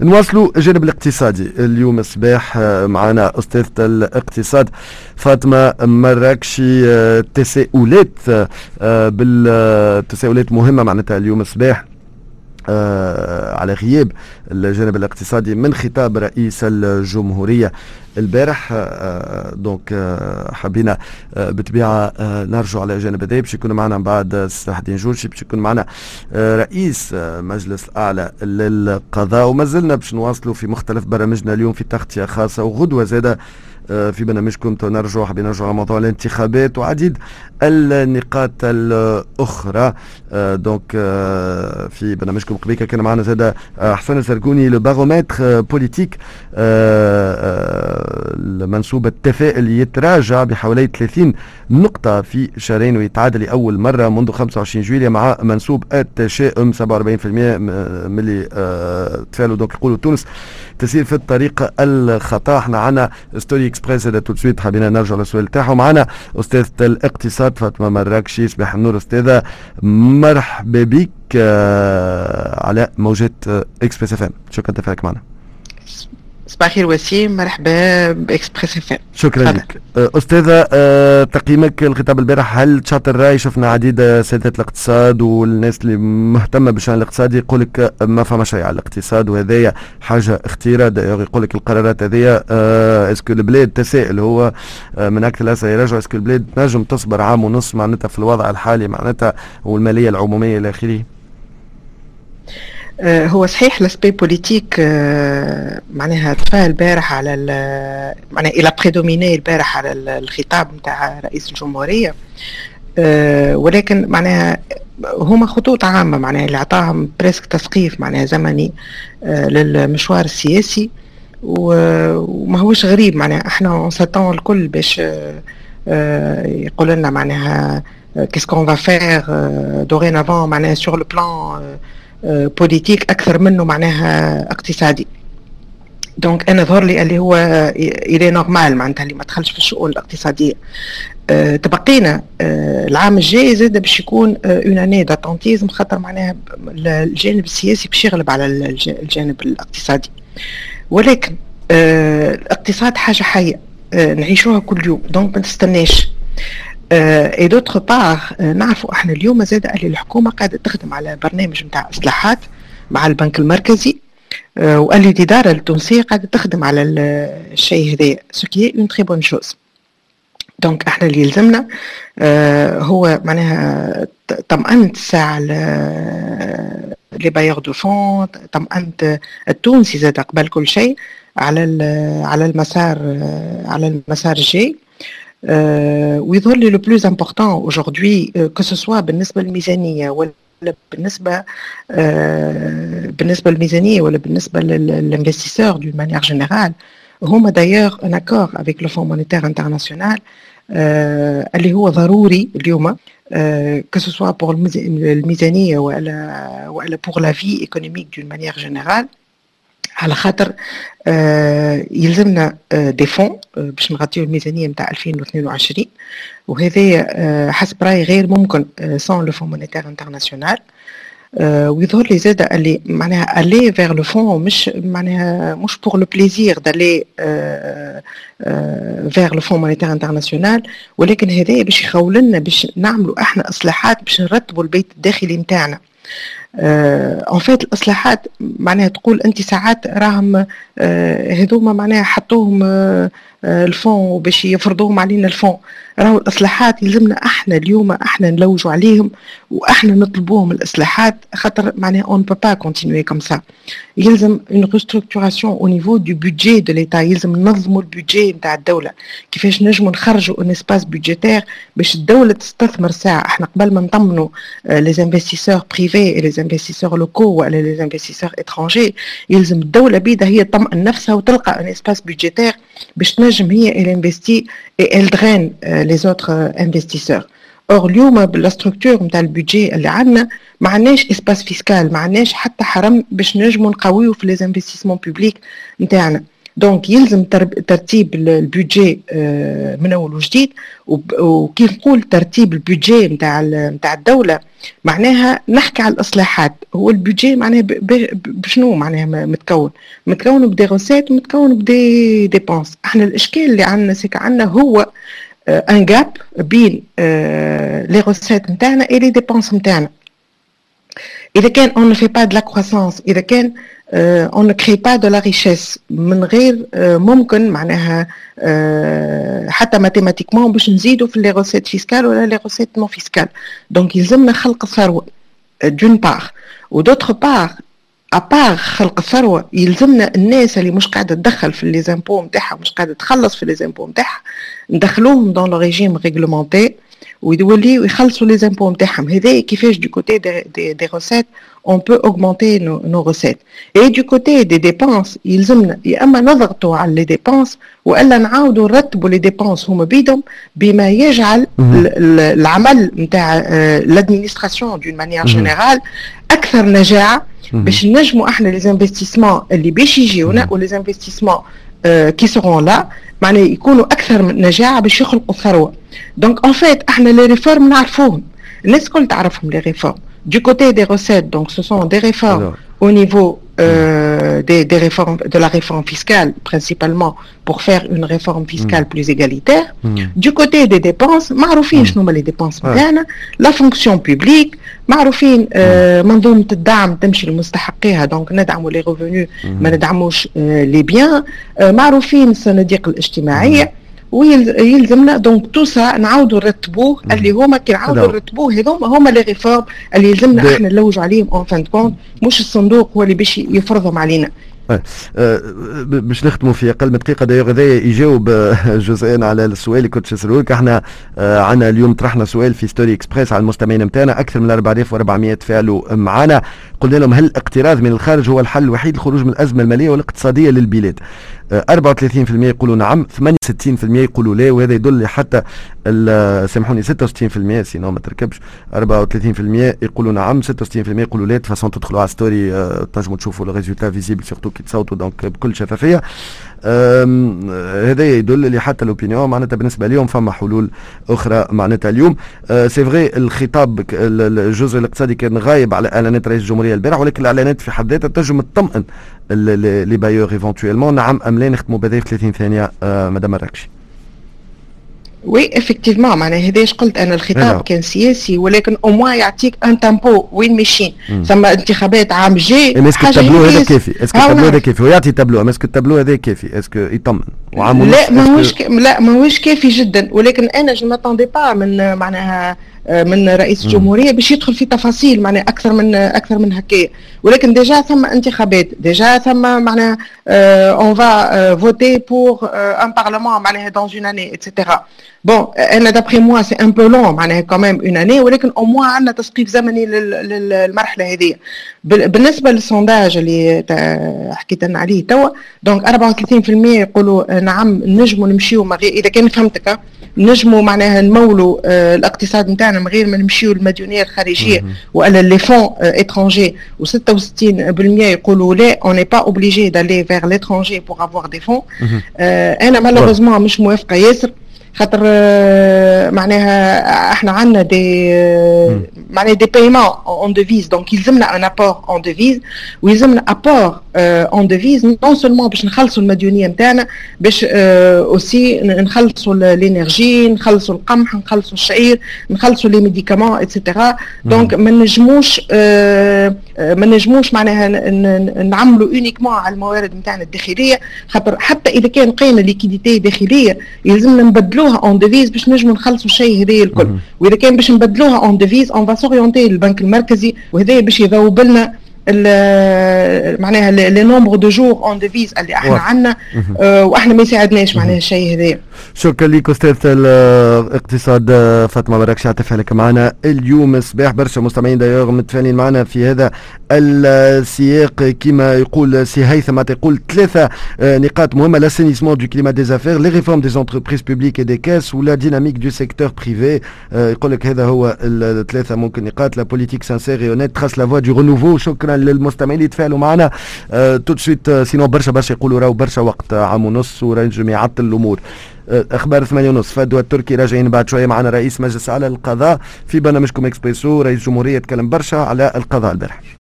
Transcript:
نواصلوا الجانب الاقتصادي. اليوم الصباح آه، معنا أستاذة الاقتصاد فاطمة مراكشي آه، تساؤلات آه، بالتساؤلات مهمة معناتها اليوم الصباح. على غياب الجانب الاقتصادي من خطاب رئيس الجمهورية. البارح آه دونك آه حبينا آه بطبيعة آه نرجع على الجانب هذا. باش يكون معنا من بعد صلاح الدين جورجي باش يكون معنا آه رئيس آه مجلس الأعلى للقضاء. وما زلنا باش نواصلوا في مختلف برامجنا اليوم في تغطية خاصة وغدوة زادة آه، في برنامجكم نرجع حابين نرجع على موضوع الانتخابات وعديد النقاط الأخرى. آه، donc آه، في برنامجكم قبيله كان معنا زاد حسن الزرقوني le baromètre politique المنسوب التفاؤل يتراجع بحوالي 30 نقطة في شهرين ويتعادل لأول مرة منذ 25 جويلية مع منسوب التشاؤم 47% ملي تفاعلوا donc يقولوا تونس تسير في الطريق الخطا. إحنا عنا story اكسبريس هذا tout de suite حبينا نرجع للسؤال تاعهم معنا استاذة الاقتصاد فاطمة مراكشي صباح النور أستاذة. مرحبا بك آه، على موجات اكسبريس اف ام شكرا تفاعلك معنا. صباح الخير وسيم مرحبا بإكسبريس إف شكرا لك. أه، أستاذة أه تقييمك الخطاب البارح هل تشاطر الراي شفنا عديد سيادة الاقتصاد والناس اللي مهتمة بالشأن الاقتصادي؟ يقول لك ما فما شيء على الاقتصاد وهذايا حاجة أخيرة يقول لك القرارات هذيا أه est-ce que البلاد تساءل هو أه من أكثر الأسئلة. يرجع est-ce que البلاد تنجم تصبر عام ونص معناتها في الوضع الحالي معناتها والمالية العمومية إلى آخره. هو صحيح l'aspect politique آه، معناها تفاعل البارح على معناها il a prédominé البارح على الخطاب نتاع رئيس الجمهورية. آه، ولكن معناها هما خطوط عامة معناها اللي عطاهم presque تسقيف معناها زمني للمشوار السياسي. وما هوش غريب معناها إحنا s'attend الكل باش يقول لنا معناها qu'est-ce qu'on va faire dorénavant معناها sur le plan politique أكثر منه معناها اقتصادي. donc أنا ظهر لي اللي هو il est normal معناتها اللي ما دخلش في الشؤون الاقتصادية. أه تبقينا أه العام الجاي زاد باش يكون une année d'attentisme خاطر معناها الجانب السياسي باش يغلب على الجانب الاقتصادي. ولكن أه الاقتصاد حاجة حية أه نعيشوها كل يوم. donc ما تستناش. et d'autre part نعرفوا أحنا اليوم زاد اللي الحكومة قاعدة تخدم على برنامج نتاع إصلاحات مع البنك المركزي آه، واللي الاداره التونسية قاعدة تخدم على الشيء هذايا ce qui est une très bonne chose donc أحنا اللي يلزمنا آه، هو معناها طمأنة الساعة les bailleurs de fonds طمأنة التونسي زاد قبل كل شيء على على المسار آه، على المسار الجاي. ويظهر لي le plus important aujourd'hui que ce soit بالنسبة للميزانية ولا بالنسبة بالنسبة للميزانية ولا بالنسبة لل investisseurs d'une manière générale هما d'ailleurs un accord avec le Fonds monétaire international اللي هو ضروري اليوم que ce soit pour الميزانية ولا ولا pour la vie économique d'une manière générale على خاطر آه يلزمنا آه des fonds آه باش نغطيو الميزانية نتاع 2022 وهذا آه حسب رايي غير ممكن sans le Fonds monétaire international ويظهر لي زاد اللي معناها aller vers le Fonds مش معناها مش pour le plaisir d'aller vers le Fonds monétaire international ولكن هذا باش يخولنا باش نعملوا إحنا اصلاحات باش نرتبوا البيت الداخلي نتاعنا en fait الإصلاحات معناها تقول أنت ساعات راهم هذوما معناها حطوهم ال Fonds باش يفرضوهم علينا ال Fonds. راهو الإصلاحات يلزمنا إحنا اليوم إحنا نلوجوا عليهم وإحنا نطلبوهم الإصلاحات خاطر معناها on peut pas continuer comme ça يلزم une restructuration au niveau du budget de l'État يلزم ننظموا ال budget نتاع الدولة. كيفاش نجموا نخرجوا un espace budgétaire باش الدولة تستثمر ساعة؟ إحنا قبل ما نطمنوا les investisseurs privés les investisseurs locaux ولا les investisseurs étrangers يلزم الدولة بيدها هي تطمئن نفسها وتلقى un espace budgétaire باش تنجم هي draine euh, les autres euh, investisseurs. or اليوم بال structure نتاع البيجي اللي عندنا ما عندناش espace fiscal ما عندناش حتى حرم باش نجموا نقويو في les investissements publics نتاعنا donc يلزم ترتيب ال budget من أول وجديد وكي نقول ترتيب ال budget نتاع نتاع الدولة. معناها نحكي على الإصلاحات. هو ال budget معناها بشنو معناها متكون؟ متكون ب des recettes ومتكون ب des dépenses إحنا الإشكال اللي عندنا c'est que عندنا هو un gap بين les recettes نتاعنا et les dépenses نتاعنا اذا كان on ne fait pas de la croissance. اذا كان on ne crée pas de la richesse. من غير uh, ممكن معناها uh, حتى mathématiquement باش نزيدوا في les recettes fiscales ولا les recettes non fiscales donc يلزمنا خلق الثروه d'une part و d'autre part à part خلق الثروه يلزمنا الناس اللي مش قاعدة تدخل في les impôts نتاعها مش قاعدة تخلص في les impôts نتاعها ندخلوهم dans le régime réglementé ويوليوا يخلصوا les impôts نتاعهم هذا كيفاش du côté des, des, des recettes on peut augmenter nos, nos recettes. Et du côté des dépenses, يلزمنا يا اما نضغطوا على les dépenses والا نعاودوا نرتبوا les dépenses هما بيدهم بما يجعل العمل نتاع l'administration d'une manière générale أكثر نجاعه باش نجموا إحنا les investissements اللي باش يجيونا و les investissements qui seront là معناها يكونوا أكثر من نجاعه باش يخلقوا ثروه donc en fait إحنا les réformes نعرفوهم الناس الكل تعرفهم les réformes du côté des recettes, donc ce sont des réformes Alors. au niveau euh, des, des, réformes, de la réforme fiscale, principalement pour faire une réforme fiscale mmh. plus égalitaire. Mmh. Du côté des dépenses, معروفين شنو les dépenses متاعنا la fonction publique, معروفين آه منظومة الدعم تمشي لمستحقيها دونك ندعموا les revenus ما ندعموش آه les biens, آه معروفين الصناديق الاجتماعية ويلزمنا donc tout ça نعاودوا نرتبوه اللي هما كي نعاودوا نرتبوه هذوما هما les réformes اللي يلزمنا إحنا نلوج عليهم en fin de compte مش الصندوق هو اللي باش يفرضهم علينا. باش نختموا في أقل من دقيقة دايوغ هذا يجاوب جزئيا على السؤال اللي كنت نسالوه لك إحنا عندنا اليوم طرحنا سؤال في story Express على المستمعين نتاعنا أكثر من 4400 تفاعلوا معنا قلنا لهم هل الاقتراض من الخارج هو الحل الوحيد للخروج من الأزمة المالية والاقتصادية للبلاد؟ 34% يقولوا نعم 68% يقولوا لا وهذا يدل حتى سامحوني 66% sinon ما تركبش. 34% يقولوا نعم 66% يقولوا لا. de toute façon تدخلوا على story تنجموا تشوفوا ال résultat visible surtout كي تصوتوا donc بكل شفافية. هذا يدل اللي حتى ال opinion معناتها بالنسبة لهم فما حلول أخرى معناتها اليوم. c'est vrai الخطاب الجزء الاقتصادي كان غايب على إعلانات رئيس الجمهورية البارح ولكن الإعلانات في حد ذاتها تنجم تطمئن les bailleurs éventuellement نعم أم لا نختموا بهذه في 30 ثانية مدام الركشي. oui effectivement معناها هذاش قلت أنا الخطاب كان سياسي ولكن au moins يعطيك un tempo وين ماشيين ثم انتخابات عام جاي اسكو التابلو هذا كافي اسكو التابلو هذا كافي ويعطي تابلو اسكو التابلو هذا كافي اسكو يطمن وعام لا ماهوش ك... لا ماهوش كافي جدا ولكن أنا je m'attendais pas من معناها من رئيس الجمهورية باش يدخل في تفاصيل معناها أكثر من أكثر من هكايا ولكن déjà ثم انتخابات déjà ثم معناها on va voter pour un parlement معناها dans une année et cetera bon أنا d'après moi c'est un peu long معناها quand même une année ولكن أو موا عندنا تسقيف زمني للمرحلة هذه. بالنسبة لل sondage اللي حكيت لنا عليه توا donc 34% يقولوا نعم نجموا نمشيو إذا كان فهمتك نجموا معناها نمولوا الاقتصاد نتاعنا من غير ما نمشيو للمديونيه الخارجية. وألا les fonds étrangers و66% يقولوا لا on n'est pas obligé d'aller vers l'étranger pour avoir des fonds أنا malheureusement مش موافقة. ياسر خاطر معناها إحنا عندنا des معناها des paiements en devises donc يلزمنا un apport en devises ويلزمنا apport en devises non seulement باش نخلصوا المديونية نتاعنا باش aussi نخلصوا ال énergie نخلصوا القمح نخلصوا الشعير نخلصوا les médicaments et cetera donc ما نجموش ما نجموش معناها نعملوا uniquement على الموارد نتاعنا الداخلية. خاطر حتى إذا كان لقينا liquidité داخلية يلزمنا نبدلوها en devises باش نجموا نخلصوا الشيء هذايا الكل. وإذا كان باش نبدلوها en devises en s'orientant للبنك المركزي وهذايا باش يذوب لنا معناها le nombre de jours en devises اللي إحنا عندنا وإحنا ما يساعدناش معناها الشيء هذايا شكرا لك أستاذ الاقتصاد فاطمة مراكش على تفاعلك معنا اليوم. صباح برشا مستمعين d'ailleurs متفاعلين معنا في هذا السياق. كما يقول سي هيثم يقول ثلاثة نقاط مهمة l'assainissement du climat des affaires les réformes des entreprises publiques des caisses و la dynamique du secteur privé يقول لك هذا هو الثلاثه ممكن نقاط la politique sincère honnête trace la voie du renouveau شكرا للمستمعين اللي يتفاعلوا معنا. tout de suite sinon برشا برشا يقولوا راهو برشا وقت عام ونص وينجم يعطل الأمور. أخبار ثمانية ونص. فدوى التركي راجعين بعد شوية معنا رئيس مجلس على القضاء في برنامجكم إكسبريسو رئيس جمهورية تكلم برشا على القضاء البارح.